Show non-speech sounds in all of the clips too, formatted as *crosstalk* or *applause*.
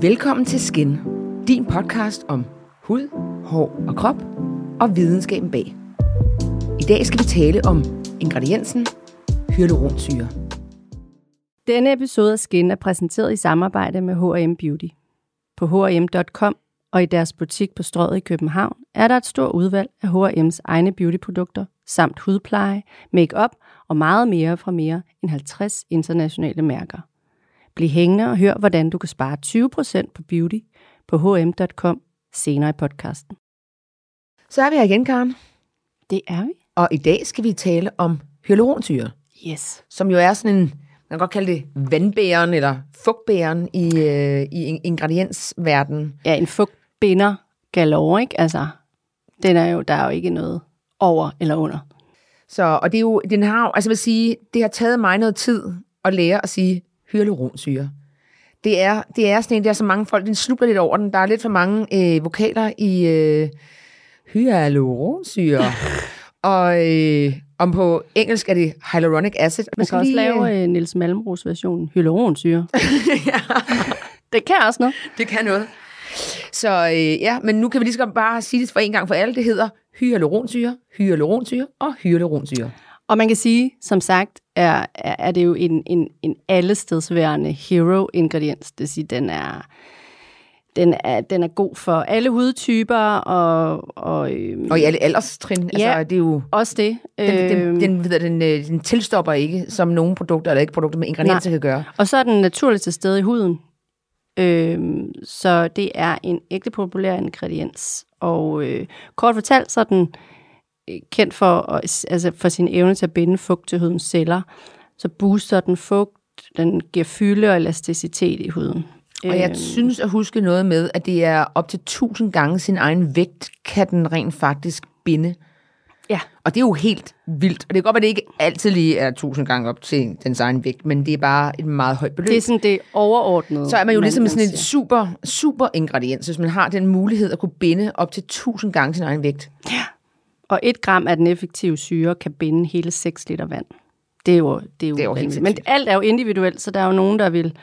Velkommen til Skin, din podcast om hud, hår og krop og videnskaben bag. I dag skal vi tale om ingrediensen hyaluronsyre. Denne episode af Skin er præsenteret i samarbejde med H&M Beauty. På hm.com og i deres butik på Strøget i København er der et stort udvalg af H&M's egne beautyprodukter, samt hudpleje, makeup og meget mere fra mere end 50 internationale mærker. Bliv hængende og hør, hvordan du kan spare 20% på beauty på hm.com senere i podcasten. Så er vi her igen, Karen. Det er vi. Og i dag skal vi tale om hyaluronsyre, Yes. som jo er sådan en, man kan godt kalde det vandbæren eller fugtbæren i, øh, i ingrediensverdenen. Ja, en fugtbinder galore, ikke? Altså, den er jo, der er jo ikke noget over eller under. Så, og det er jo, den har altså vil sige, det har taget mig noget tid at lære at sige hyaluronsyre. Det er, det er sådan en, der er så mange folk, den snubler lidt over den. Der er lidt for mange øh, vokaler i øh, hyaluronsyre. *laughs* og øh, om på engelsk er det hyaluronic acid. Man kan også lave øh, Niels Malmros version hyaluronsyre. *laughs* ja, *laughs* Det kan også noget. det kan noget. Så øh, ja, men nu kan vi lige så godt bare sige det for en gang for alle. Det hedder hyaluronsyre, hyaluronsyre og hyaluronsyre. Og man kan sige, som sagt, er, er, det jo en, en, en allestedsværende hero-ingrediens. Det vil sige, den er, den er, den er god for alle hudtyper, og, og, øhm, Og i alle alderstrin. Ja. Altså, det er jo... også det. Den, den, Øhm, den, ved den, øh, den tilstopper ikke, som nogle produkter, eller ikke produkter med ingredienser kan gøre. Og så er den naturligt til stede i huden. Øhm, så det er en ægte populær ingrediens. Og øh, kort fortalt, så er den kendt for, at- altså for sin evne til at binde fugt til hudens celler. Så booster den fugt, den giver fylde og elasticitet i huden. Og jeg Øhm, synes at huske noget med, at det er op til 1000 gange sin egen vægt, kan den rent faktisk binde. Ja. Og det er jo helt vildt. Og det kan godt være, at det ikke altid lige er 1000 gange op til dens egen vægt, men det er bare et meget højt beløb. Det er sådan det overordnede. så er man jo ligesom man sådan en super, super ingrediens, hvis man har den mulighed at kunne binde op til 1000 gange sin egen vægt. Og et gram af den effektive syre kan binde hele 6 liter vand. Det er jo, det er jo, Det er jo helt. Men alt er jo individuelt, så der er jo nogen, der vil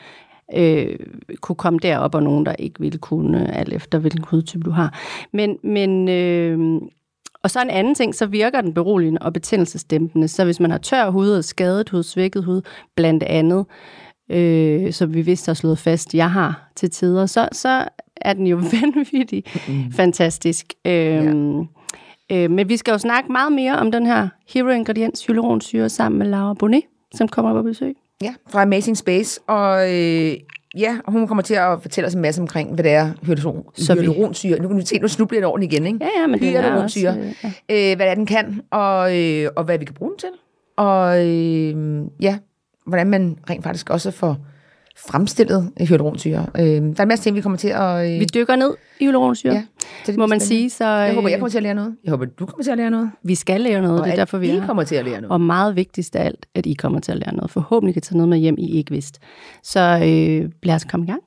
øh, kunne komme derop, og nogen, der ikke vil kunne, alt efter hvilken hudtype du har. Men, men øh, og så en anden ting, så virker den beroligende og betændelsesdæmpende. Så hvis man har tør hud og skadet hud, svækket hud, blandt andet, øh, som vi vidste har slået fast, jeg har til tider, så, så er den jo *laughs* vanvittig mm. fantastisk. Øh, ja. Øh, men vi skal jo snakke meget mere om den her hero-ingrediens, hyaluronsyre, sammen med Laura Bonnet, som kommer på besøg. Ja, fra Amazing Space. Og øh, ja, hun kommer til at fortælle os en masse omkring, hvad det er vi- hyaluronsyre. Nu kan du se, nu snubler jeg over den igen, ikke? Ja, ja, men den er også, øh, ja. øh, hvad det er, den kan, og, øh, og hvad vi kan bruge den til. Og øh, ja, hvordan man rent faktisk også får fremstillet hyaluronsyre. Øh, der er en masse ting, vi kommer til at... Øh, Vi dykker ned i hyaluronsyre, Ja, så det må man sige. Så jeg håber, jeg øh, kommer til at lære noget. Jeg håber, du kommer til at lære noget. vi skal lære noget, og det er derfor, vi I er her. kommer til at lære noget. Og meget vigtigst af alt, at I kommer til at lære noget. Forhåbentlig kan tage noget med hjem, I ikke vidste. Så øh, lad os komme i gang.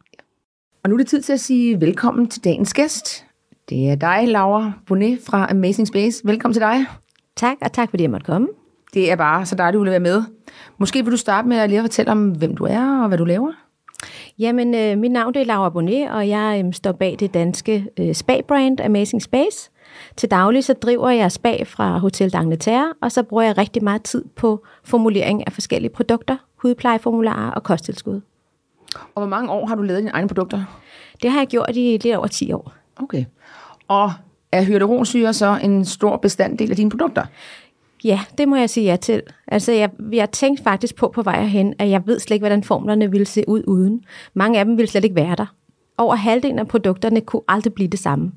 Og nu er det tid til at sige velkommen til dagens gæst. Det er dig, Laura Bonnet fra Amazing Space. Velkommen til dig. Tak, og tak fordi jeg måtte komme. Det er bare så dejligt, du vil være med. Måske vil du starte med at lige at fortælle om, hvem du er og hvad du laver? Jamen, øh, mit navn det er Laura Bonnet, og jeg øh, står bag det danske øh, spa-brand Amazing Space. Til daglig så driver jeg spa fra Hotel d'Angleterre, og så bruger jeg rigtig meget tid på formulering af forskellige produkter, hudplejeformularer og kosttilskud. Og hvor mange år har du lavet dine egne produkter? Det har jeg gjort i lidt over 10 år. Okay. Og er hyaluronsyre så en stor bestanddel af dine produkter? Ja, det må jeg sige ja til. Altså, jeg, jeg tænkte faktisk på på vej hen, at jeg ved slet ikke, hvordan formlerne ville se ud uden. Mange af dem ville slet ikke være der. Over halvdelen af produkterne kunne aldrig blive det samme.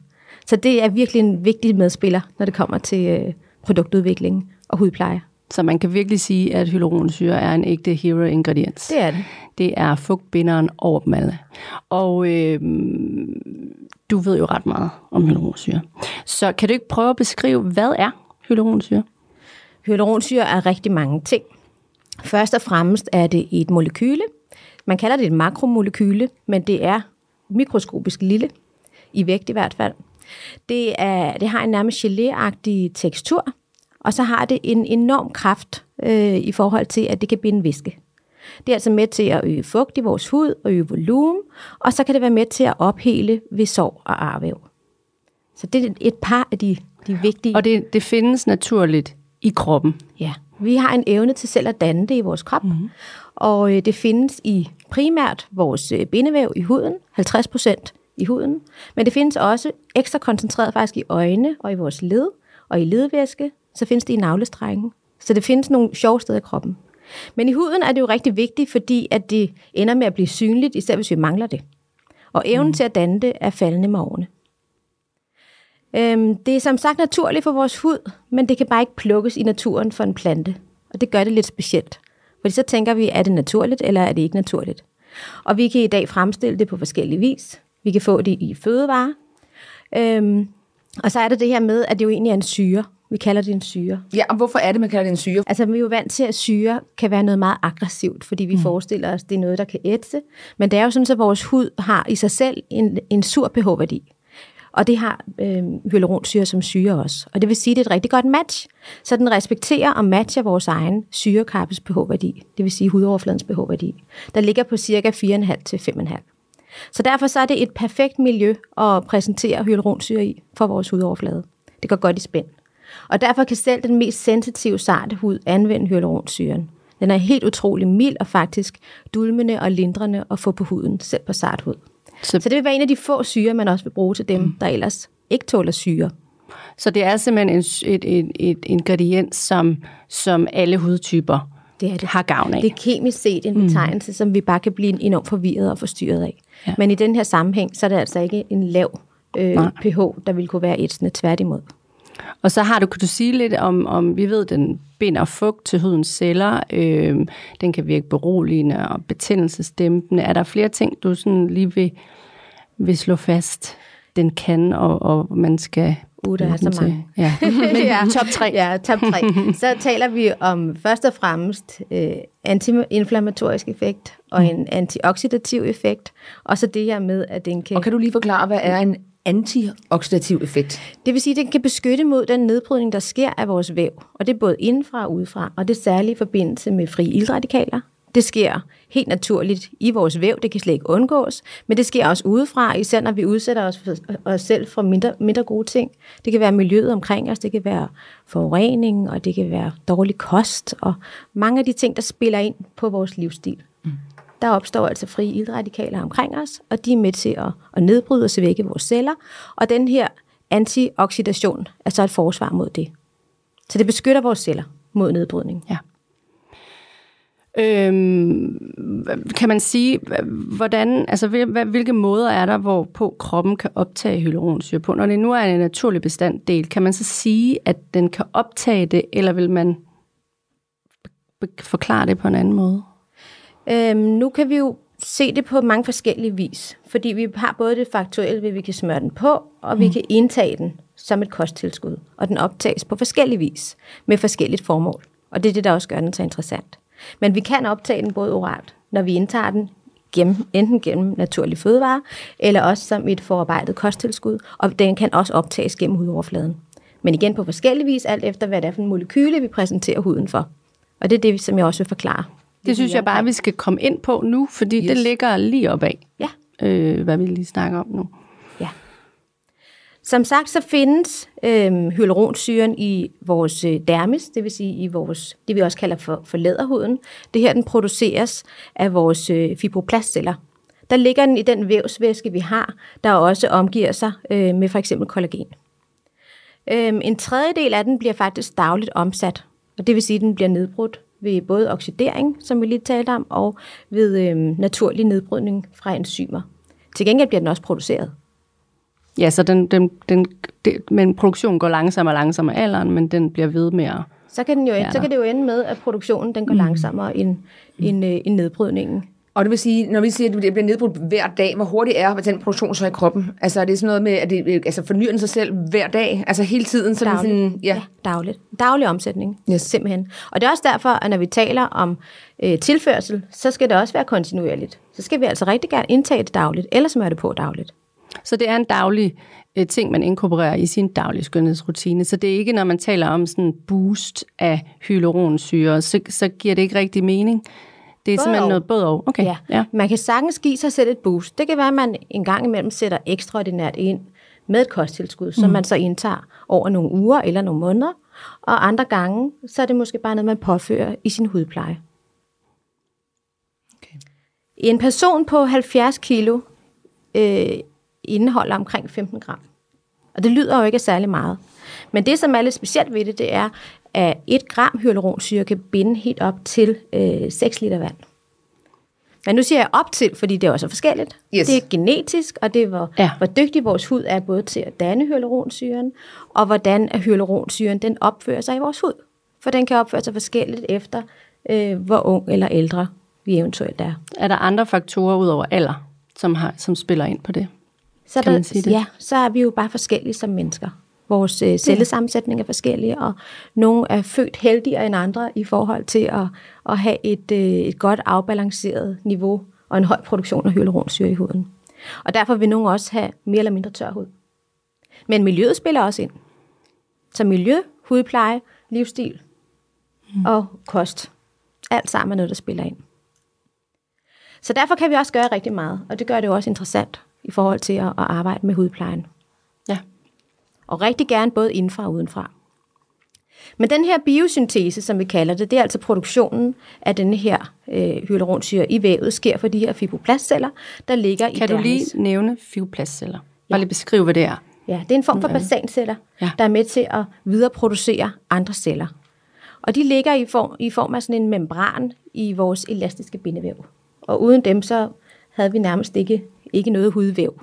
Så det er virkelig en vigtig medspiller, når det kommer til øh, produktudvikling og hudpleje. Så man kan virkelig sige, at hyaluronsyre er en ægte hero-ingrediens. Det er det. Det er fugtbinderen over dem alle. Og øh, du ved jo ret meget om hyaluronsyre. Så kan du ikke prøve at beskrive, hvad er hyaluronsyre? Hyaluronsyre er rigtig mange ting. Først og fremmest er det et molekyle. Man kalder det et makromolekyle, men det er mikroskopisk lille, i vægt i hvert fald. Det, er, det har en nærmest geléagtig tekstur, og så har det en enorm kraft øh, i forhold til, at det kan binde væske. Det er altså med til at øge fugt i vores hud og øge volumen, og så kan det være med til at ophele ved sår og arvæv. Så det er et par af de, de vigtige... Og det, det findes naturligt i kroppen. Ja, vi har en evne til selv at danne det i vores krop, mm-hmm. og øh, det findes i primært vores øh, bindevæv i huden, 50 procent i huden, men det findes også ekstra koncentreret faktisk i øjne og i vores led og i ledvæske, så findes det i navlestrækken. Så det findes nogle sjove steder i kroppen. Men i huden er det jo rigtig vigtigt, fordi at det ender med at blive synligt, især hvis vi mangler det. Og evnen mm. til at danne det er faldende med årene. Øhm, det er som sagt naturligt for vores hud, men det kan bare ikke plukkes i naturen for en plante. Og det gør det lidt specielt. Fordi så tænker vi, er det naturligt, eller er det ikke naturligt? Og vi kan i dag fremstille det på forskellige vis. Vi kan få det i fødevarer. Øhm, og så er der det her med, at det jo egentlig er en syre. Vi kalder det en syre. Ja, og hvorfor er det, man kalder det en syre? Altså, vi er jo vant til, at syre kan være noget meget aggressivt, fordi vi mm. forestiller os, at det er noget, der kan ætse. Men det er jo sådan, at vores hud har i sig selv en, en sur pH-værdi. Og det har øh, hyaluronsyre som syre også. Og det vil sige, at det er et rigtig godt match. Så den respekterer og matcher vores egen syrekappes pH-værdi. Det vil sige hudoverfladens pH-værdi. Der ligger på cirka 4,5 til 5,5. Så derfor så er det et perfekt miljø at præsentere hyaluronsyre i for vores hudoverflade. Det går godt i spænd. Og derfor kan selv den mest sensitive sarte hud anvende hyaluronsyren. Den er helt utrolig mild og faktisk dulmende og lindrende at få på huden, selv på sart hud. Så, så det vil være en af de få syre, man også vil bruge til dem, mm. der ellers ikke tåler syre. Så det er simpelthen en, et, et, et ingrediens, som, som alle hudtyper det er det. har gavn af. Det er kemisk set en mm. betegnelse, mm. som vi bare kan blive enormt forvirret og forstyrret af. Ja. Men i den her sammenhæng, så er det altså ikke en lav øh, pH, der vil kunne være et tværtimod. Og så har du, kan du sige lidt om, om vi ved, den binder fugt til hudens celler, øh, den kan virke beroligende og betændelsesdæmpende. Er der flere ting, du sådan lige vil, vil slå fast, den kan, og, og man skal Uh, der er så mange. Ja. Men *laughs* ja. *laughs* top tre. Ja, top tre. Så taler vi om først og fremmest øh, antiinflammatorisk effekt og mm. en antioxidativ effekt, og så det her med, at den kan... Og kan du lige forklare, hvad er en antioxidativ effekt? Det vil sige, at den kan beskytte mod den nedbrydning, der sker af vores væv, og det er både indenfra og udefra, og det er særligt i forbindelse med frie ildradikaler, det sker helt naturligt i vores væv, det kan slet ikke undgås, men det sker også udefra, især når vi udsætter os, for, os selv for mindre, mindre gode ting. Det kan være miljøet omkring os, det kan være forurening, og det kan være dårlig kost, og mange af de ting, der spiller ind på vores livsstil. Der opstår altså frie ildradikaler omkring os, og de er med til at, at nedbryde og væk i vores celler, og den her antioxidation er så et forsvar mod det. Så det beskytter vores celler mod nedbrydning. Ja. Øhm, kan man sige, hvordan, altså hvilke måder er der, hvor på kroppen kan optage hyaluronsyre på? Når det nu er en naturlig bestanddel, kan man så sige, at den kan optage det, eller vil man forklare det på en anden måde? Øhm, nu kan vi jo se det på mange forskellige vis, fordi vi har både det faktuelle, at vi kan smøre den på, og vi mm. kan indtage den som et kosttilskud, og den optages på forskellige vis, med forskelligt formål. Og det er det, der også gør den så interessant. Men vi kan optage den både oralt, når vi indtager den, gennem, enten gennem naturlig fødevare, eller også som et forarbejdet kosttilskud, og den kan også optages gennem hudoverfladen. Men igen på forskellig vis, alt efter hvad det er for en molekyle, vi præsenterer huden for. Og det er det, som jeg også vil forklare. Det, synes jeg bare, vi skal komme ind på nu, fordi yes. det ligger lige op af, ja. øh, hvad vi lige snakker om nu. Som sagt, så findes øh, hyaluronsyren i vores øh, dermis, det vil sige i vores, det vi også kalder for, for læderhuden. Det her, den produceres af vores øh, fibroplastceller. Der ligger den i den vævsvæske, vi har, der også omgiver sig øh, med for eksempel kollagen. Øh, en tredjedel af den bliver faktisk dagligt omsat, og det vil sige, at den bliver nedbrudt ved både oxidering, som vi lige talte om, og ved øh, naturlig nedbrydning fra enzymer. Til gengæld bliver den også produceret. Ja, så den, den, den, det, men produktionen går langsommere og langsommere alderen, men den bliver ved med at... Så kan, den jo, så kan det jo ende med, at produktionen den går mm. langsommere end, end, øh, end nedbrydningen. Og det vil sige, når vi siger, at det bliver nedbrudt hver dag, hvor hurtigt er den produktion så i kroppen? Altså er det sådan noget med, at det altså, fornyer den sig selv hver dag? Altså hele tiden? Så dagligt. Det sådan, ja. ja, dagligt. Daglig omsætning, yes. simpelthen. Og det er også derfor, at når vi taler om øh, tilførsel, så skal det også være kontinuerligt. Så skal vi altså rigtig gerne indtage det dagligt, ellers smøre det på dagligt. Så det er en daglig øh, ting, man inkorporerer i sin daglige skønhedsrutine. Så det er ikke, når man taler om sådan boost af hyaluronsyre, så, så giver det ikke rigtig mening. Det er Både simpelthen og. noget både og. Okay. Ja. ja. Man kan sagtens give sig selv et boost. Det kan være, at man en gang imellem sætter ekstraordinært ind med et kosttilskud, mm. som man så indtager over nogle uger eller nogle måneder. Og andre gange, så er det måske bare noget, man påfører i sin hudpleje. Okay. En person på 70 kilo øh, indeholder omkring 15 gram. Og det lyder jo ikke særlig meget. Men det, som er lidt specielt ved det, det er, at et gram hyaluronsyre kan binde helt op til øh, 6 liter vand. Men nu siger jeg op til, fordi det er også forskelligt. Yes. Det er genetisk, og det er, hvor, Ja. hvor dygtig vores hud er både til at danne hyaluronsyren, og hvordan hyaluronsyren den opfører sig i vores hud. For den kan opføre sig forskelligt efter, øh, hvor ung eller ældre vi eventuelt er. Er der andre faktorer ud over alder, som, har, som spiller ind på det? Så, Kan der, man sige det? Ja, så er vi jo bare forskellige som mennesker. Vores øh, cellesammensætning er forskellige, og nogle er født heldigere end andre i forhold til at, at have et, øh, et godt afbalanceret niveau og en høj produktion af hyaluronsyre i huden. Og derfor vil nogle også have mere eller mindre tør hud. Men miljøet spiller også ind. Så miljø, hudpleje, livsstil mm. og kost. Alt sammen er noget, der spiller ind. Så derfor kan vi også gøre rigtig meget, og det gør det jo også interessant i forhold til at, at arbejde med hudplejen. Ja. Og rigtig gerne både indenfra og udenfra. Men den her biosyntese, som vi kalder det, det er altså produktionen af denne her øh, hyaluronsyre i vævet, sker for de her fibroblastceller, der ligger i Kan du lige nævne fibroplastceller? Bare lige beskrive, hvad det er. Ja, det er en form for basanceller, Ja. ja. der er med til at videreproducere andre celler. Og de ligger i form, i form af sådan en membran i vores elastiske bindevæv. Og uden dem, så havde vi nærmest ikke, ikke noget hudvæv.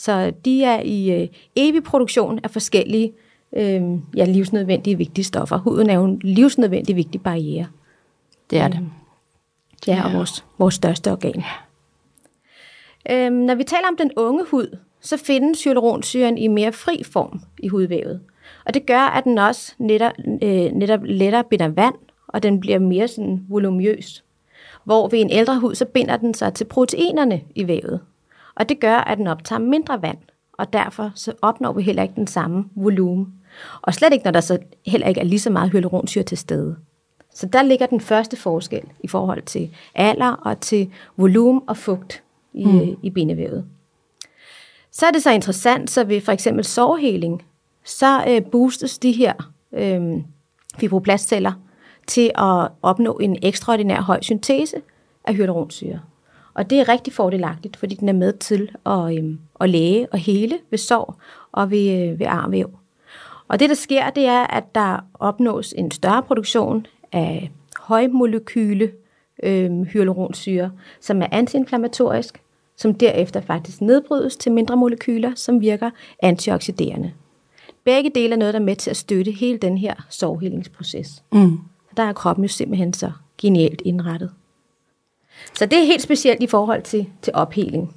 Så de er i øh, evig produktion af forskellige øh, ja, livsnødvendige vigtige stoffer. Huden er jo en livsnødvendig vigtig barriere. Det er det. Ja, og vores, vores største organ. Øhm, når vi taler om den unge hud, så findes hyaluronsyren i mere fri form i hudvævet. Og det gør, at den også netop, øh, netop lettere binder vand, og den bliver mere sådan volumøs. Hvor ved en ældre hud, så binder den sig til proteinerne i vævet. Og det gør, at den optager mindre vand, og derfor så opnår vi heller ikke den samme volumen. Og slet ikke, når der så heller ikke er lige så meget hyaluronsyre til stede. Så der ligger den første forskel i forhold til alder og til volumen og fugt i, mm. i bindevævet. Så er det så interessant, så ved for eksempel sårheling, så øh, boostes de her øh, fibroblastceller til at opnå en ekstraordinær høj syntese af hyaluronsyre. Og det er rigtig fordelagtigt, fordi den er med til at, øh, at læge og hele ved sår og ved, øh, ved armvæv. Og det, der sker, det er, at der opnås en større produktion af højmolekyle øh, hyaluronsyre, som er antiinflammatorisk, som derefter faktisk nedbrydes til mindre molekyler, som virker antioxiderende. Begge dele er noget, der er med til at støtte hele den her sårhelingsproces. Mm. Der er kroppen jo simpelthen så genialt indrettet. Så det er helt specielt i forhold til, til opheling.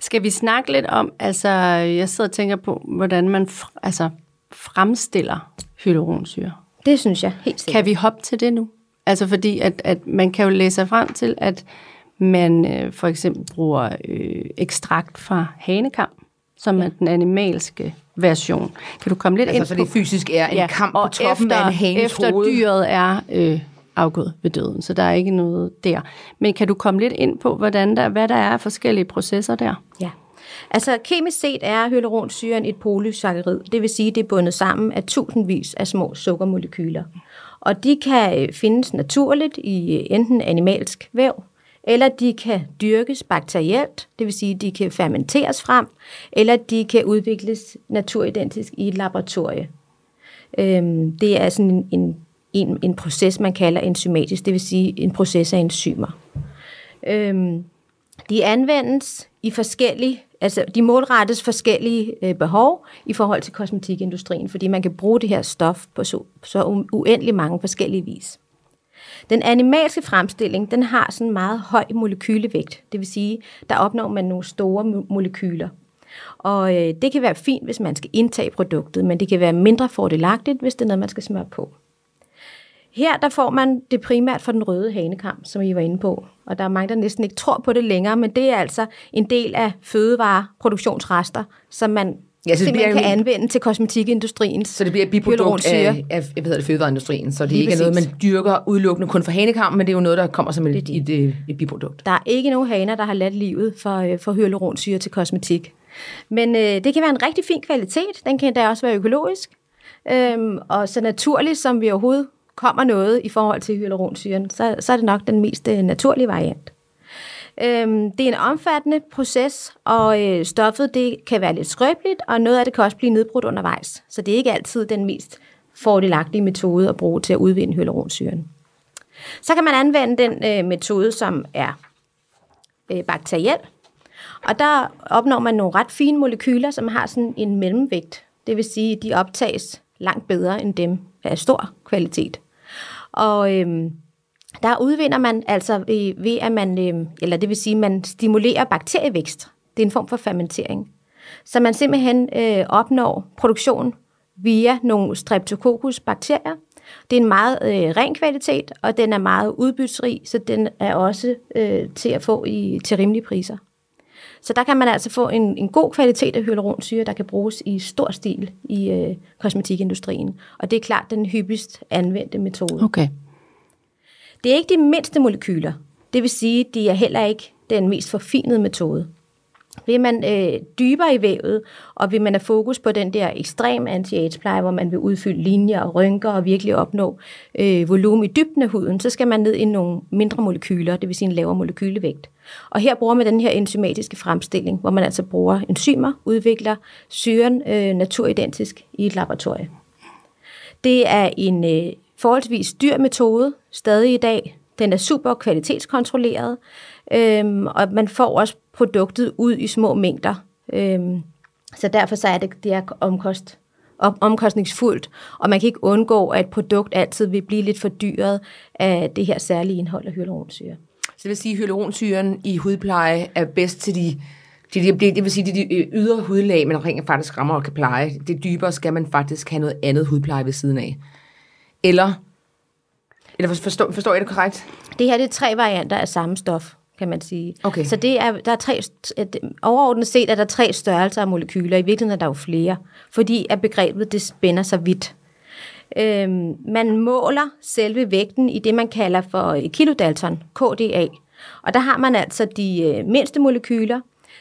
Skal vi snakke lidt om, altså jeg sidder og tænker på, hvordan man fr- altså, fremstiller hyaluronsyre. Det synes jeg helt sikkert. Kan vi hoppe til det nu? Altså fordi, at, at man kan jo læse sig frem til, at man øh, for eksempel bruger øh, ekstrakt fra hanekam, som ja. er den animalske version. Kan du komme lidt Altså, ind så på... det fysisk er en kamp på og toppen efter, af en hanes efter hoved. dyret er øh, afgået ved døden, så der er ikke noget der. Men kan du komme lidt ind på, hvordan der, hvad der er af forskellige processer der? Ja. Altså kemisk set er hyaluronsyren et polysaccharid. Det vil sige, at det er bundet sammen af tusindvis af små sukkermolekyler. Og de kan øh, findes naturligt i øh, enten animalsk væv, eller de kan dyrkes bakterielt, det vil sige, at de kan fermenteres frem, eller de kan udvikles naturidentisk i et laboratorie. Øhm, det er sådan en, en, en, en proces, man kalder enzymatisk, det vil sige en proces af enzymer. Øhm, de anvendes i forskellige, altså de målrettes forskellige øh, behov i forhold til kosmetikindustrien, fordi man kan bruge det her stof på så, så uendelig mange forskellige vis. Den animalske fremstilling, den har sådan en meget høj molekylevægt, det vil sige, der opnår man nogle store molekyler. Og øh, det kan være fint, hvis man skal indtage produktet, men det kan være mindre fordelagtigt, hvis det er noget, man skal smøre på. Her der får man det primært for den røde hanekam, som I var inde på. Og der er mange, der næsten ikke tror på det længere, men det er altså en del af fødevareproduktionsrester, som man Ja, så det bliver kan anvende til kosmetikindustriens Så det bliver et biprodukt af, af hvad hedder det, fødevareindustrien. Så det er Lige ikke noget, præcis. man dyrker udelukkende kun for hanekamp, men det er jo noget, der kommer som et, et, et, et biprodukt. Der er ikke nogen haner, der har ladt livet for, øh, for hyaluronsyre til kosmetik. Men øh, det kan være en rigtig fin kvalitet. Den kan da også være økologisk. Øhm, og så naturligt, som vi overhovedet kommer noget i forhold til hyaluronsyren, så, så er det nok den mest øh, naturlige variant. Øhm, det er en omfattende proces, og øh, stoffet det kan være lidt skrøbeligt, og noget af det kan også blive nedbrudt undervejs. Så det er ikke altid den mest fordelagtige metode at bruge til at udvinde hyaluronsyren. Så kan man anvende den øh, metode, som er øh, bakteriel. Og der opnår man nogle ret fine molekyler, som har sådan en mellemvægt. Det vil sige, at de optages langt bedre end dem af stor kvalitet. Og øhm, der udvinder man altså ved, ved at man, øhm, eller det vil sige, man stimulerer bakterievækst. Det er en form for fermentering. Så man simpelthen øh, opnår produktion via nogle streptococcus bakterier. Det er en meget øh, ren kvalitet, og den er meget udbytsrig, så den er også øh, til at få i, til rimelige priser. Så der kan man altså få en, en god kvalitet af hyaluronsyre, der kan bruges i stor stil i øh, kosmetikindustrien. Og det er klart den hyppigst anvendte metode. Okay. Det er ikke de mindste molekyler. Det vil sige, de er heller ikke den mest forfinede metode. Vil man øh, dybere i vævet, og vil man have fokus på den der ekstrem anti pleje hvor man vil udfylde linjer og rynker og virkelig opnå øh, volumen i dybden af huden, så skal man ned i nogle mindre molekyler, det vil sige en lavere molekylevægt. Og her bruger man den her enzymatiske fremstilling, hvor man altså bruger enzymer, udvikler syren øh, naturidentisk i et laboratorium. Det er en øh, forholdsvis dyr metode, stadig i dag. Den er super kvalitetskontrolleret, øhm, og man får også produktet ud i små mængder. Øhm, så derfor så er det, det er omkost, om, omkostningsfuldt, og man kan ikke undgå, at et produkt altid vil blive lidt fordyret af det her særlige indhold af hyaluronsyre. Så det vil sige, at hyaluronsyren i hudpleje er bedst til de, de, de, det vil sige, de, de ydre hudlag, man rent faktisk rammer og kan pleje. Det dybere skal man faktisk have noget andet hudpleje ved siden af. Eller, eller forstår, forstår jeg det korrekt? Det her det er tre varianter af samme stof, kan man sige. Okay. Så det er, der er tre, at overordnet set er der tre størrelser af molekyler. I virkeligheden er der jo flere, fordi at begrebet det spænder så vidt. Øhm, man måler selve vægten i det, man kalder for kilodalton, KDA. Og der har man altså de øh, mindste molekyler,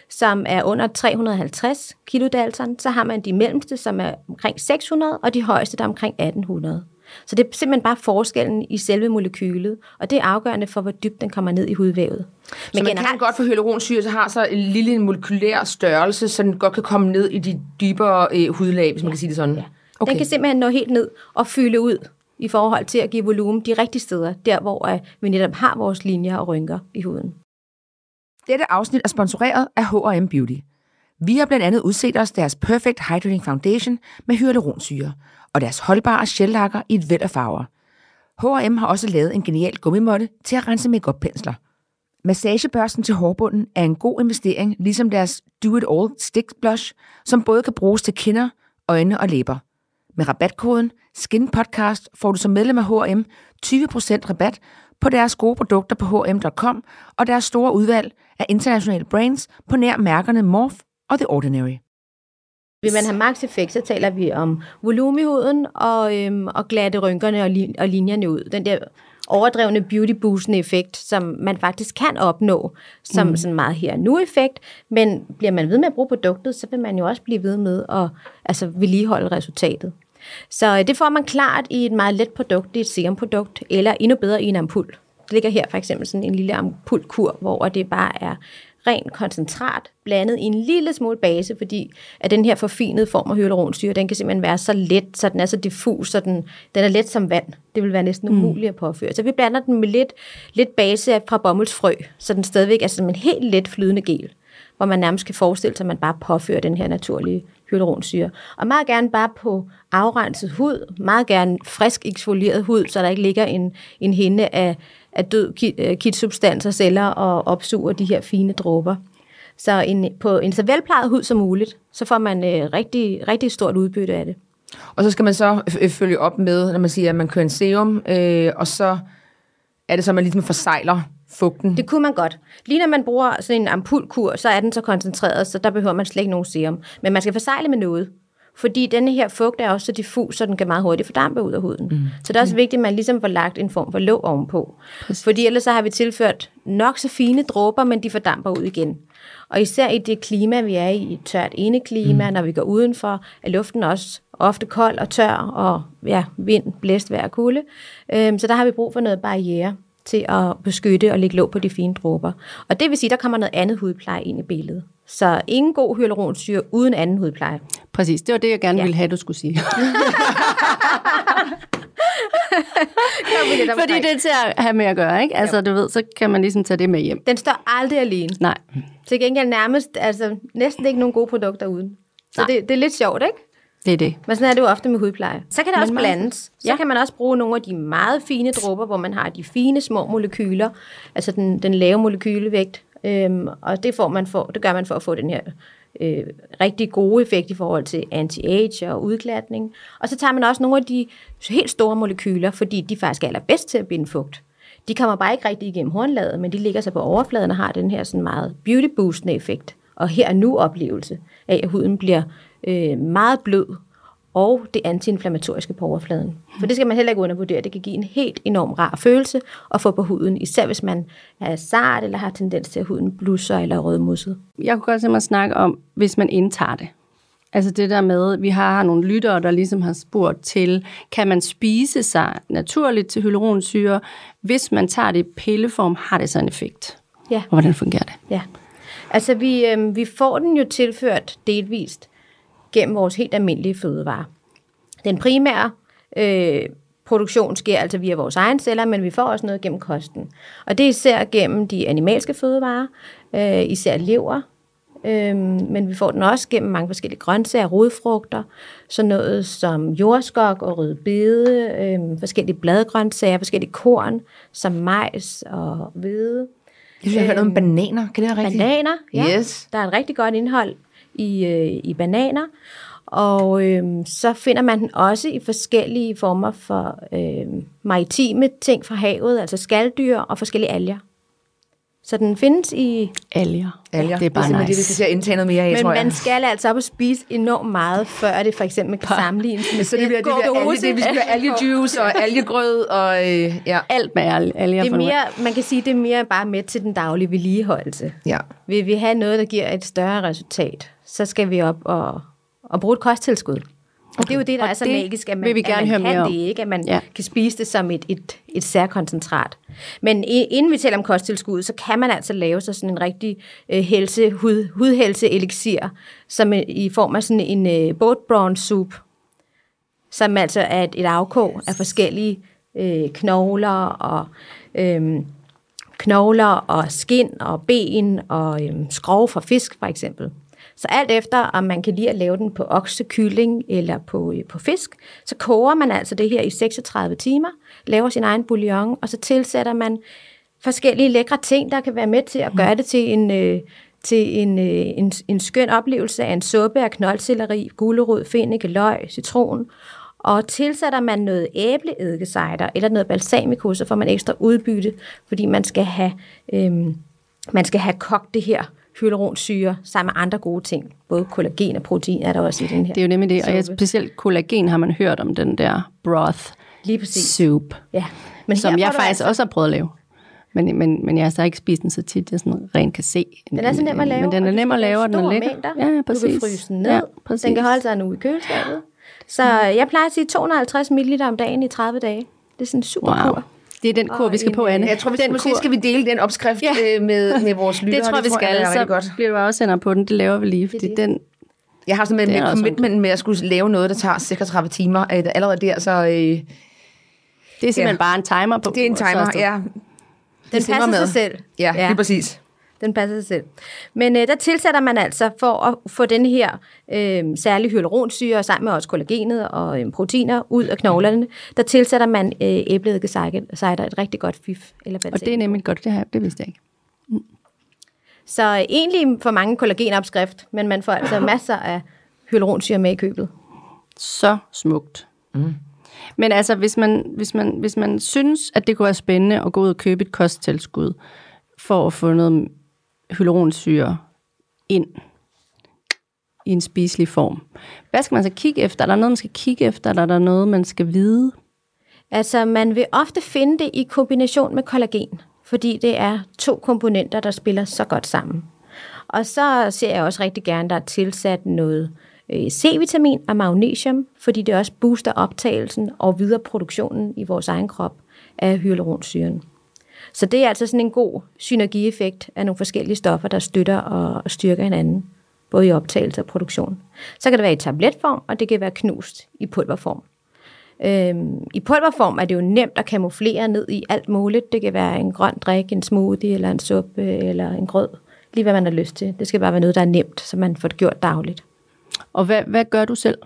som er under 350 kilodalton. Så har man de mellemste, som er omkring 600, og de højeste, der er omkring 1800. Så det er simpelthen bare forskellen i selve molekylet, og det er afgørende for, hvor dybt den kommer ned i hudvævet. Men så man kan godt få hyaluronsyre, så har så en lille molekylær størrelse, så den godt kan komme ned i de dybere øh, hudlag, hvis man kan sige det sådan. Ja. Okay. Den kan simpelthen nå helt ned og fylde ud i forhold til at give volumen de rigtige steder, der hvor uh, vi netop har vores linjer og rynker i huden. Dette afsnit er sponsoreret af H&M Beauty. Vi har blandt andet udset os deres Perfect Hydrating Foundation med hyaluronsyre og deres holdbare shellakker i et væld af farver. H&M har også lavet en genial gummimåtte til at rense makeup-pensler. Massagebørsten til hårbunden er en god investering, ligesom deres Do It All Stick Blush, som både kan bruges til kinder, øjne og læber. Med rabatkoden SKINPODCAST får du som medlem af H&M 20% rabat på deres gode produkter på hm.com og deres store udvalg af internationale brands på nær mærkerne Morph og The Ordinary. Vil man have max effekt, så taler vi om volumen i huden og, øhm, og glatte rynkerne og, lin- og linjerne ud. Den der overdrevne beauty boostende effekt, som man faktisk kan opnå som mm. sådan meget her nu effekt, men bliver man ved med at bruge produktet, så vil man jo også blive ved med at altså, vedligeholde resultatet. Så øh, det får man klart i et meget let produkt, er et serumprodukt, eller endnu bedre i en ampul. Det ligger her for eksempel sådan en lille ampulkur, hvor det bare er rent koncentrat, blandet i en lille smule base, fordi at den her forfinede form af hyaluronsyre, den kan simpelthen være så let, så den er så diffus, så den, den er let som vand. Det vil være næsten umuligt at påføre. Så vi blander den med lidt, lidt base fra bomuldsfrø, så den stadigvæk er som en helt let flydende gel, hvor man nærmest kan forestille sig, at man bare påfører den her naturlige hyaluronsyre. Og meget gerne bare på afrenset hud, meget gerne frisk eksfolieret hud, så der ikke ligger en, en hinde af, af død kittsubstanser, celler og opsuger de her fine dråber. Så en, på en så velplejet hud som muligt, så får man øh, rigtig, rigtig stort udbytte af det. Og så skal man så øh, følge op med, når man siger, at man kører en serum, øh, og så er det så, at man ligesom forsejler fugten. Det kunne man godt. Lige når man bruger sådan en ampulkur, så er den så koncentreret, så der behøver man slet ikke nogen serum. Men man skal forsegle med noget. Fordi denne her fugt er også så diffus, så den kan meget hurtigt fordampe ud af huden. Mm. Så det er også vigtigt, at man ligesom får lagt en form for låg ovenpå. Præcis. Fordi ellers så har vi tilført nok så fine dråber, men de fordamper ud igen. Og især i det klima, vi er i, et tørt indeklima, mm. når vi går udenfor, er luften også ofte kold og tør, og ja, vind, blæst, vejr og kulde. Øhm, så der har vi brug for noget barriere til at beskytte og lægge låg på de fine dråber. Og det vil sige, der kommer noget andet hudpleje ind i billedet. Så ingen god hyaluronsyre uden anden hudpleje. Præcis, det var det, jeg gerne ja. ville have, du skulle sige. *laughs* Fordi det er til at have med at gøre, ikke? Altså, du ved, så kan man ligesom tage det med hjem. Den står aldrig alene. Nej. Til gengæld nærmest, altså næsten ikke nogen gode produkter uden. Så det, det er lidt sjovt, ikke? Det er det. Men sådan er det jo ofte med hudpleje. Så kan det også blandes. Så ja. kan man også bruge nogle af de meget fine dråber, hvor man har de fine små molekyler, altså den, den lave molekylevægt, øhm, og det, får man for, det gør man for at få den her øh, rigtig gode effekt i forhold til anti-age og udglatning. Og så tager man også nogle af de helt store molekyler, fordi de faktisk er allerbedst til at binde fugt. De kommer bare ikke rigtig igennem hornlaget, men de ligger sig på overfladen og har den her sådan meget beauty boostende effekt. Og her er nu oplevelse af, at huden bliver øh, meget blød, og det antiinflammatoriske på overfladen. For det skal man heller ikke undervurdere. Det kan give en helt enorm rar følelse at få på huden, især hvis man er sart eller har tendens til, at huden blusser eller er rødmusset. Jeg kunne godt tænke mig at snakke om, hvis man indtager det. Altså det der med, vi har nogle lyttere, der ligesom har spurgt til, kan man spise sig naturligt til hyaluronsyre? Hvis man tager det i pilleform, har det så en effekt? Ja. Og hvordan fungerer det? Ja. Altså vi, øh, vi får den jo tilført delvist gennem vores helt almindelige fødevarer. Den primære øh, produktion sker altså via vores egen celler, men vi får også noget gennem kosten. Og det er især gennem de animalske fødevarer, øh, især lever, øh, men vi får den også gennem mange forskellige grøntsager, rodfrugter, sådan noget som jordskok og rødbede, øh, forskellige bladgrøntsager, forskellige korn, som majs og hvede. Jeg har hørt om bananer, kan det være rigtigt? Bananer, ja. Yes. Der er et rigtig godt indhold i, øh, i bananer. Og øh, så finder man den også i forskellige former for øh, maritime ting fra havet, altså skalddyr og forskellige alger. Så den findes i... Alger. Alger. Det er bare det, er nice. det, vi skal til at indtage noget mere af, Men tror jeg. man skal altså op og spise enormt meget, før det for eksempel kan sammenlignes med *laughs* Så det bliver, det bliver, alge, det, vi skal have algejuice og *laughs* algegrød og øh, ja. Alt med al- alger. Det er mere, man kan sige, det er mere bare med til den daglige vedligeholdelse. ja. Vil vi have noget, der giver et større resultat, så skal vi op og, og bruge et kosttilskud. Og det er jo det, der Og er så magisk, at man, vil vi gerne at man høre kan mere om. det, ikke? At man Ja. kan spise det som et, et, et særkoncentrat. Men inden vi taler om kosttilskud, så kan man altså lave sig sådan en rigtig øh, helse, hud, hudhelse-elixir, som i form af sådan en øh, boat brawn soup, som altså er et, et afkog af forskellige øh, knogler og øh, knogler og skin og ben og øh, skrov fra fisk for eksempel. Så alt efter, om man kan lide at lave den på okse, kylling eller på, øh, på fisk, så koger man altså det her i 36 timer, laver sin egen bouillon, og så tilsætter man forskellige lækre ting, der kan være med til at gøre det til en, øh, til en, øh, en, en skøn oplevelse af en suppe af knoldselleri, gulerod, fennik, løg, citron. Og tilsætter man noget æbleeddikecider eller noget balsamico, så får man ekstra udbytte, fordi man skal have, øhm, man skal have kogt det her hyaluronsyre sammen med andre gode ting. Både kollagen og protein er der også i den her. Det er jo nemlig det, og jeg, specielt kollagen har man hørt om den der broth Lige præcis. soup, Ja. Men som jeg du faktisk altså- også har prøvet at lave. Men, men, men jeg har så ikke spist den så tit, jeg sådan rent kan se. Den er så nem at lave. Men den er du nem at lave, og den er lækker. Mængder. Ja, Du præcis. kan fryse den ned. Ja, præcis. Den kan holde sig nu i køleskabet. Så jeg plejer at sige 250 ml om dagen i 30 dage. Det er sådan en super Wow. kur. Det er den kur, vi skal på, øh, Anne. Jeg tror, vi, den måske skal vi dele den opskrift Ja. ja. med, med vores lyttere. Det tror jeg, vi skal. er rigtig Så godt. bliver du afsender på den. Det laver vi lige, fordi det. den... Jeg har sådan med, Det med commitment med at skulle lave noget, der tager 36 timer. Øh, allerede der, så øh, det Det er simpelthen Ja. bare en timer på. er en timer. Ja, Den passer med. sig selv. ja, ja. lige præcis. Den passer sig selv. Men øh, der tilsætter man altså, for at få den her øh, særlige hyaluronsyre, sammen med også kollagenet og øh, proteiner, ud af knoglerne, der tilsætter man øh, æbleeddikecider, et rigtig godt fif. Eller Og det er nemlig godt, det, her, det vidste jeg ikke. Så øh, egentlig for mange kollagenopskrift, men man får altså masser af hyaluronsyre med i købet. Så smukt. Mm. Men altså, hvis man, hvis, man, hvis man synes, at det kunne være spændende at gå ud og købe et kosttilskud for at få noget hyaluronsyre ind i en spiselig form, hvad skal man så kigge efter? Er der noget, man skal kigge efter, eller er der noget, man skal vide? Altså, man vil ofte finde det i kombination med kollagen, fordi det er to komponenter, der spiller så godt sammen. Og så ser jeg også rigtig gerne, at der er tilsat noget øh, C-vitamin og magnesium, fordi det også booster optagelsen og videre produktionen i vores egen krop af hyaluronsyren. Så det er altså sådan en god synergieffekt af nogle forskellige stoffer, der støtter og styrker hinanden, både i optagelse og produktion. Så kan det være i tabletform, og det kan være knust i pulverform. Øhm, I pulverform er det jo nemt at kamuflere ned i alt muligt. Det kan være en grøn drik, en smoothie, eller en suppe, eller en grød. Lige hvad man har lyst til. Det skal bare være noget, der er nemt, så man får det gjort dagligt. Og hvad, hvad gør du selv?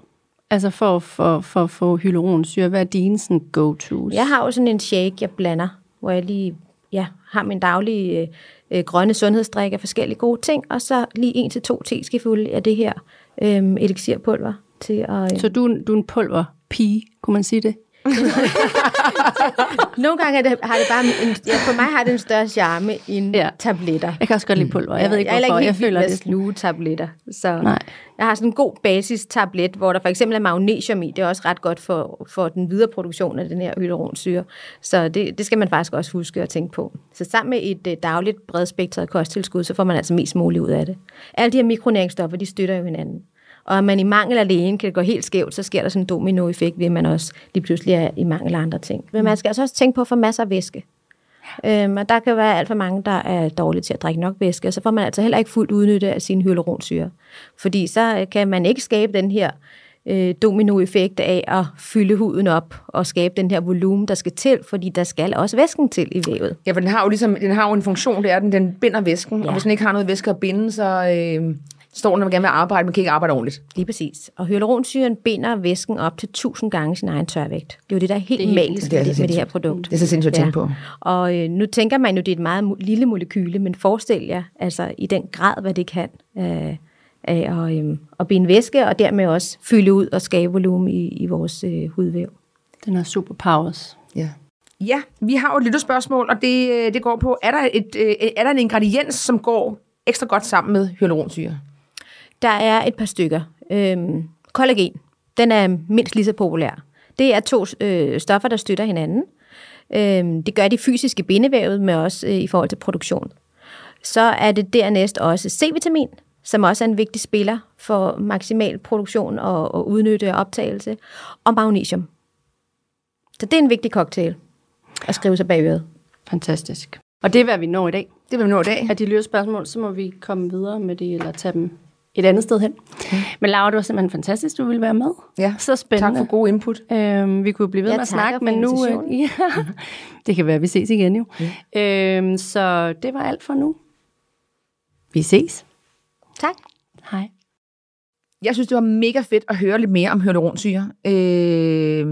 Altså for, for, for at få hyaluronsyre, hvad er dine sådan, go-tos? Jeg har jo sådan en shake, jeg blander, hvor jeg lige ja, har min daglige øh, øh, grønne sundhedsdrik af forskellige gode ting, og så lige en til to teskefulde af det her øh, elixirpulver. Til at, øh... Så du, du er en pulverpige, kunne man sige det? *laughs* Nogle gange er det, har det bare en, ja, for mig har det en større charme end ja. tabletter. Jeg kan også godt lide pulver. Jeg ved ikke, jeg hvorfor. Jeg, jeg føler det sluge tabletter. Så Nej. jeg har sådan en god basis-tablet, hvor der for eksempel er magnesium i. Det er også ret godt for, for den videre produktion af den her hyaluronsyre. Så det, det skal man faktisk også huske at tænke på. Så sammen med et uh, dagligt bredspektret kosttilskud, så får man altså mest muligt ud af det. Alle de her mikronæringsstoffer, de støtter jo hinanden. Og man i mangel alene kan det gå helt skævt, så sker der sådan en dominoeffekt, ved at man også lige pludselig er i mangel af andre ting. Men man skal altså også tænke på at få masser af væske. Øhm, og der kan være alt for mange, der er dårlige til at drikke nok væske, og så får man altså heller ikke fuldt udnytte af sin hyaluronsyre. Fordi så kan man ikke skabe den her øh, dominoeffekt af at fylde huden op og skabe den her volumen, der skal til, fordi der skal også væsken til i vævet. Ja, for den har jo, ligesom, den har jo en funktion, det er, at den, den binder væsken, ja. og hvis den ikke har noget væske at binde, så, øh, står, når man gerne vil arbejde, men kan ikke arbejde ordentligt. Lige præcis. Og hyaluronsyren binder væsken op til 1000 gange sin egen tørvægt. Det er jo det, der er helt det magisk det er med, med det her produkt. Det er så sindssygt at tænke på. Og øh, nu tænker man jo, det er et meget lille molekyle, men forestil jer altså i den grad, hvad det kan øh, af at, øh, at binde væske, og dermed også fylde ud og skabe volumen i, i vores øh, hudvæv. Den har superpowers. Ja. Ja, vi har jo et lille spørgsmål, og det, øh, det går på, er der, et, øh, er der en ingrediens, som går ekstra godt sammen med hyaluronsyre? Der er et par stykker. Øhm, kollagen, den er mindst lige så populær. Det er to øh, stoffer, der støtter hinanden. Øhm, det gør de fysiske bindevævet med også øh, i forhold til produktion. Så er det dernæst også C-vitamin, som også er en vigtig spiller for maksimal produktion og, og udnytte og optagelse, og magnesium. Så det er en vigtig cocktail at skrive sig bagved. Fantastisk. Og det er, hvad vi når i dag. Det er, hvad vi når i dag. Er de lyre spørgsmål, så må vi komme videre med det, eller tage dem et andet sted hen. Okay. Men Laura, det var simpelthen fantastisk, du ville være med. Ja, så spændende. Tak for god input. Øhm, vi kunne blive ved ja, med at snakke, men nu... Øh, *laughs* ja, det kan være, vi ses igen jo. Ja. Øhm, så det var alt for nu. Vi ses. Tak. Hej. Jeg synes, det var mega fedt at høre lidt mere om hyaluronsyre. Øh,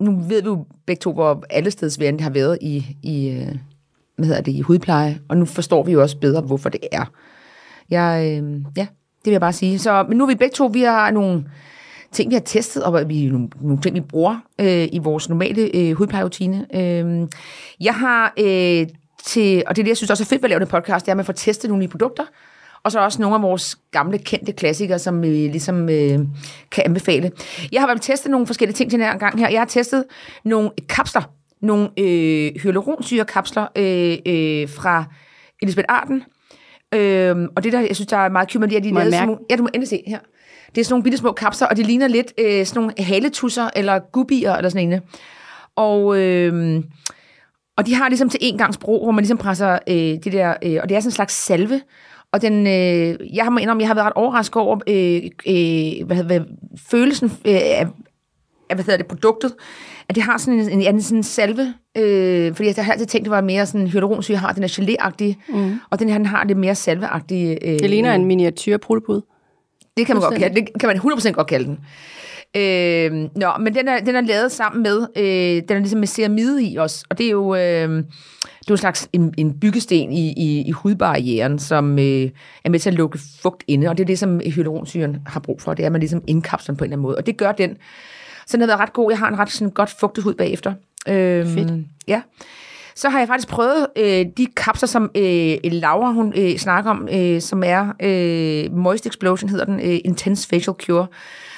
nu ved vi jo begge to, hvor alle steds har været i, i, øh, hvad hedder det, i hudpleje, og nu forstår vi jo også bedre, hvorfor det er. Jeg, øh, ja, vil jeg bare sige. Så men nu er vi begge to, vi har nogle ting, vi har testet, og vi, nogle, nogle ting, vi bruger øh, i vores normale øh, hudplejerutine. Øh, jeg har øh, til, og det er det, jeg synes også er fedt ved at lave den podcast, det er, at man får testet nogle nye produkter, og så også nogle af vores gamle, kendte klassikere, som vi ligesom øh, kan anbefale. Jeg har været testet nogle forskellige ting til den her gang her. Jeg har testet nogle kapsler, nogle øh, hyaluronsyrekapsler øh, øh, fra Elisabeth Arden, Øhm, og det der, jeg synes, der er meget cute det, er, de må sådan ja, du må endelig se her. Det er sådan nogle bitte små kapsler, og det ligner lidt øh, sådan nogle haletusser, eller gubier, eller sådan en. Og, øh, og de har ligesom til en gangs brug, hvor man ligesom presser øh, det der, øh, og det er sådan en slags salve, og den, øh, jeg har indrømme, jeg har været ret overrasket over øh, øh, hvad, hvad, følelsen øh, af, af, hvad hedder det, produktet at det har sådan en, en, en sådan salve, øh, fordi jeg har altid tænkt, det var mere sådan, hyaluronsyre har, den er gelé mm. og den her den har det mere salveagtige. Øh, det ligner en miniatyr prullepud. Det kan man godt kalde, det kan man 100% godt kalde den. Øh, nå, men den er, den er lavet sammen med, øh, den er ligesom med ceramide i os, og det er jo, øh, det er jo en slags en, en byggesten i, i, i hudbarrieren, som øh, er med til at lukke fugt inde, og det er det, som hyaluronsyren har brug for, det er, at man ligesom indkapsler den på en eller anden måde, og det gør den Så den har været ret god. Jeg har en ret sådan, godt fugtet hud bagefter. Øhm, Fedt. Ja. Så har jeg faktisk prøvet øh, de kapsler, som øh, Laura hun øh, snakker om, øh, som er øh, Moist Explosion, hedder den, øh, Intense Facial Cure,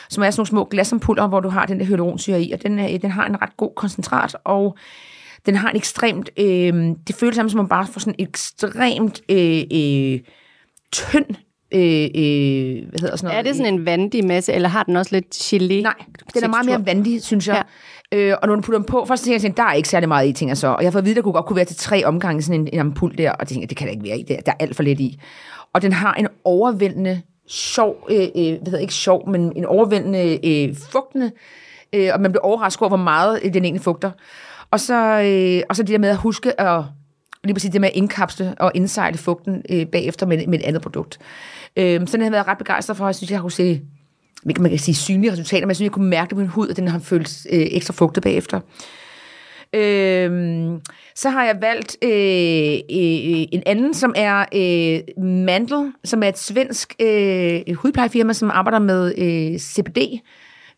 som er sådan nogle små glasampuller, hvor du har den der hyaluronsyre i, og den, øh, den har en ret god koncentrat, og den har en ekstremt, øh, det føles sammen, som man bare får sådan en ekstremt øh, øh, tynd, øh, øh, hvad hedder sådan noget? Er det sådan en vandig masse, eller har den også lidt gelé? Nej, den er meget mere vandig, synes jeg. Ja. Øh, og når du putter dem på, først tænker jeg, der er ikke særlig meget i, jeg så. Og jeg fået at vide, der kunne godt kunne være til tre omgange sådan en, en ampul der, og det tænker jeg, det kan der ikke være i, der, der er alt for lidt i. Og den har en overvældende sjov, øh, øh, hvad hedder ikke sjov, men en overvældende øh, fugtende, øh, og man bliver overrasket over, hvor meget øh, den egentlig fugter. Og så, øh, og så det der med at huske at lige præcis det med at indkapsle og indsejle fugten øh, bagefter med, med et andet produkt. Øh, så den har jeg været ret begejstret for, jeg synes, jeg kunne se man kan sige synlige resultater, men jeg synes, jeg kunne mærke det på min hud, at den har følt øh, ekstra fugtet bagefter. Øhm, så har jeg valgt øh, øh, en anden, som er øh, Mandel, som er et svensk øh, hudplejefirma, som arbejder med øh, CBD.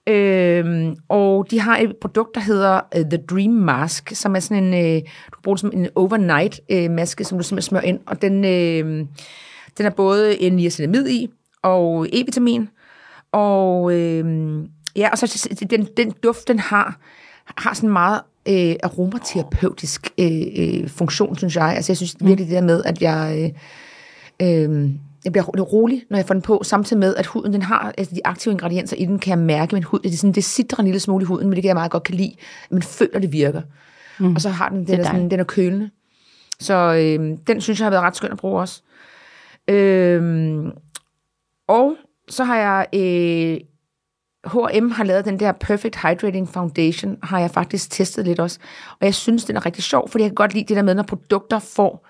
Øhm, og de har et produkt, der hedder uh, The Dream Mask, som er sådan en, øh, du kan bruge det som en overnight øh, maske, som du simpelthen smører ind. Og den, øh, den er både en niacinamid i, og E-vitamin, og øh, ja, og så den, den duft, den har, har sådan meget øh, aromaterapeutisk øh, øh, funktion, synes jeg. Altså jeg synes virkelig det der med, at jeg, øh, øh, jeg bliver lidt rolig, når jeg får den på, samtidig med, at huden den har altså de aktive ingredienser i den, kan jeg mærke min hud. Det, er sådan, det sidder en lille smule i huden, men det kan jeg meget godt kan lide. Man føler, det virker. Mm. Og så har den, den, er, sådan, den er kølende. Så øh, den synes jeg har været ret skøn at bruge også. Øh, og så har jeg... Øh, H&M har lavet den der Perfect Hydrating Foundation, har jeg faktisk testet lidt også. Og jeg synes, den er rigtig sjov, fordi jeg kan godt lide det der med, når produkter får...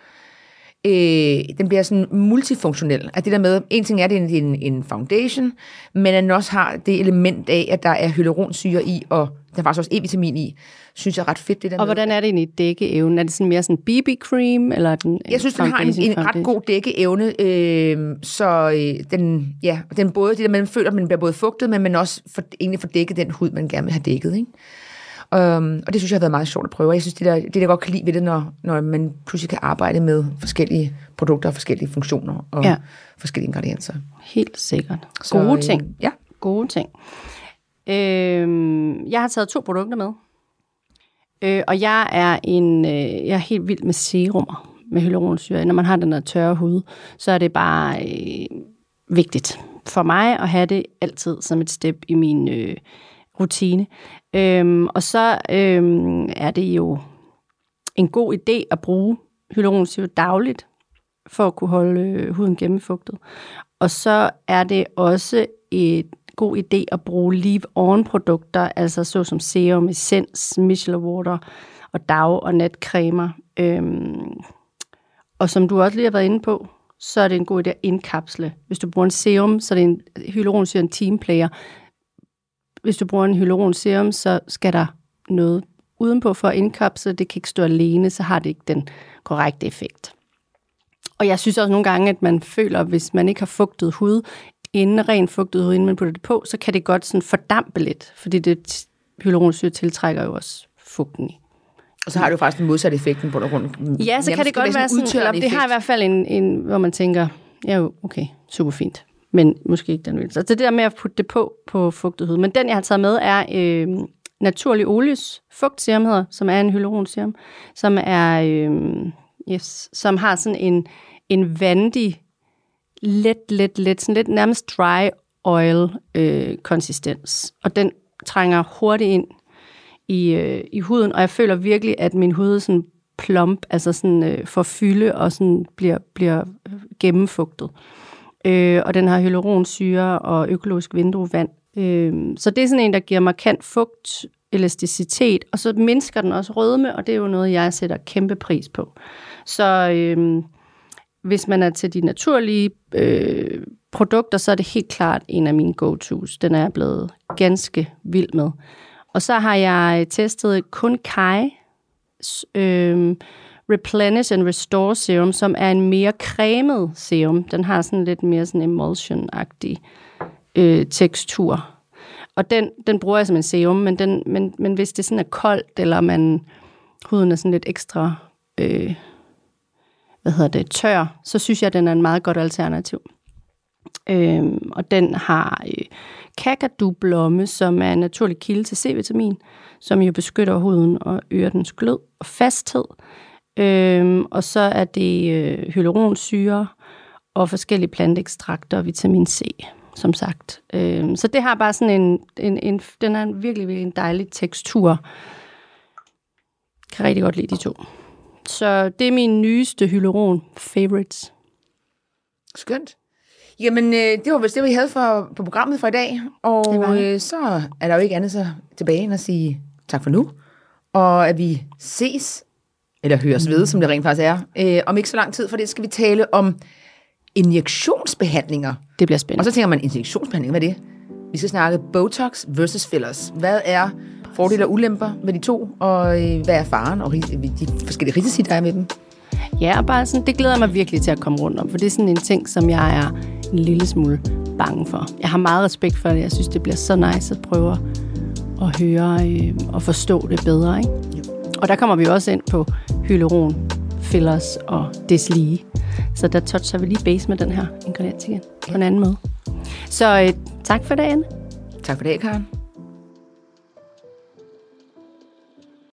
Øh, den bliver sådan multifunktionel. At det der med, en ting er, at det er en, en foundation, men at den også har det element af, at der er hyaluronsyre i, og der er faktisk også E-vitamin i, synes jeg er ret fedt. Det der og med, hvordan er det egentlig dækkeevnen? Er det sådan mere sådan BB-cream, eller er den Jeg synes, den har en, en ret god dækkeevne, øh, så øh, den, ja, den både, det der man føler, at man bliver både fugtet, men man også for, egentlig får dækket den hud, man gerne vil have dækket, ikke? Um, og det synes jeg har været meget sjovt at prøve. Jeg synes, det der, det der godt kan lide ved det, når, når man pludselig kan arbejde med forskellige produkter og forskellige funktioner og ja. forskellige ingredienser. Helt sikkert. Gode så, ting. Øh, ja. Gode ting. Øh, jeg har taget to produkter med. Øh, og jeg er en, øh, jeg er helt vild med serumer med hyaluronsyre. Når man har den der tørre hud, så er det bare øh, vigtigt for mig at have det altid som et step i min øh, rutine. Øhm, og så øhm, er det jo en god idé at bruge hyaluronsyre dagligt, for at kunne holde øh, huden gennemfugtet. Og så er det også et god idé at bruge leave-on-produkter, altså såsom serum, essens, micellar water og dag- og natcremer. Øhm, og som du også lige har været inde på, så er det en god idé at indkapsle. Hvis du bruger en serum, så er det en hyaluronsyre en teamplayer. Hvis du bruger en hyaluronserum, så skal der noget udenpå for at indkapsle. Det kan ikke stå alene, så har det ikke den korrekte effekt. Og jeg synes også nogle gange, at man føler, at hvis man ikke har fugtet hud, inden rent fugtet hud, inden man putter det på, så kan det godt sådan fordampe lidt, fordi det hyaluronsyre tiltrækker jo også fugten i. Og så har du faktisk den modsatte effekten på rundt. Ja, så kan det godt være sådan, eller det har i hvert fald en, en, hvor man tænker, ja okay, super fint, men måske ikke den vil. Så altså, det der med at putte det på, på fugtighed. hud. Men den, jeg har taget med, er øh, Naturlig Olies fugtserum, hedder, som er en hyaluronserum, som er, øh, yes, som har sådan en, en vandig, let, let, let, sådan lidt nærmest dry oil øh, konsistens. Og den trænger hurtigt ind i, øh, i huden, og jeg føler virkelig, at min hud er sådan plump, altså sådan øh, får fylde og sådan bliver, bliver øh, gennemfugtet. Øh, og den har hyaluronsyre og økologisk vindruevand. Øh, så det er sådan en, der giver markant fugt, elasticitet, og så mindsker den også rødme, og det er jo noget, jeg sætter kæmpe pris på. Så øh, hvis man er til de naturlige øh, produkter, så er det helt klart en af mine go-tos. Den er jeg blevet ganske vild med. Og så har jeg testet kun Kai øh, Replenish and Restore Serum, som er en mere cremet serum. Den har sådan lidt mere sådan emulsion-agtig øh, tekstur. Og den, den bruger jeg som en serum, men, den, men, men hvis det sådan er koldt, eller man, huden er sådan lidt ekstra øh, hvad hedder det, tør, så synes jeg, at den er en meget godt alternativ. Øhm, og den har øh, kakadublomme, som er en naturlig kilde til C-vitamin, som jo beskytter huden og øger dens glød og fasthed. Øhm, og så er det øh, hyaluronsyre og forskellige planteekstrakter og vitamin C, som sagt. Øhm, så det har bare sådan en, en, en, den er en virkelig, virkelig en dejlig tekstur. Kan rigtig godt lide de to. Så det er min nyeste hyaluron favorites. Skønt. Jamen, øh, det var vist det, vi havde for, på programmet for i dag. Og Det var det. øh, så er der jo ikke andet så tilbage end at sige tak for nu. Og at vi ses, eller høres ved, som det rent faktisk er, øh, om ikke så lang tid, for det skal vi tale om injektionsbehandlinger. Det bliver Og spændende. så tænker man, injektionsbehandling, hvad er det? Vi skal snakke Botox versus fillers. Hvad er fordele og ulemper ved de to, og øh, hvad er faren og de forskellige risici, der er med dem? Ja, og bare sådan, det glæder mig virkelig til at komme rundt om, for det er sådan en ting, som jeg er en lille smule bange for. Jeg har meget respekt for det. Jeg synes, det bliver så nice at prøve at høre øh, og forstå det bedre. Ikke? Og der kommer vi også ind på hyaluron, fillers og deslige. Så der toucher vi lige base med den her ingrediens igen på en anden måde. Så øh, tak for dagen. Tak for dagen, Karen.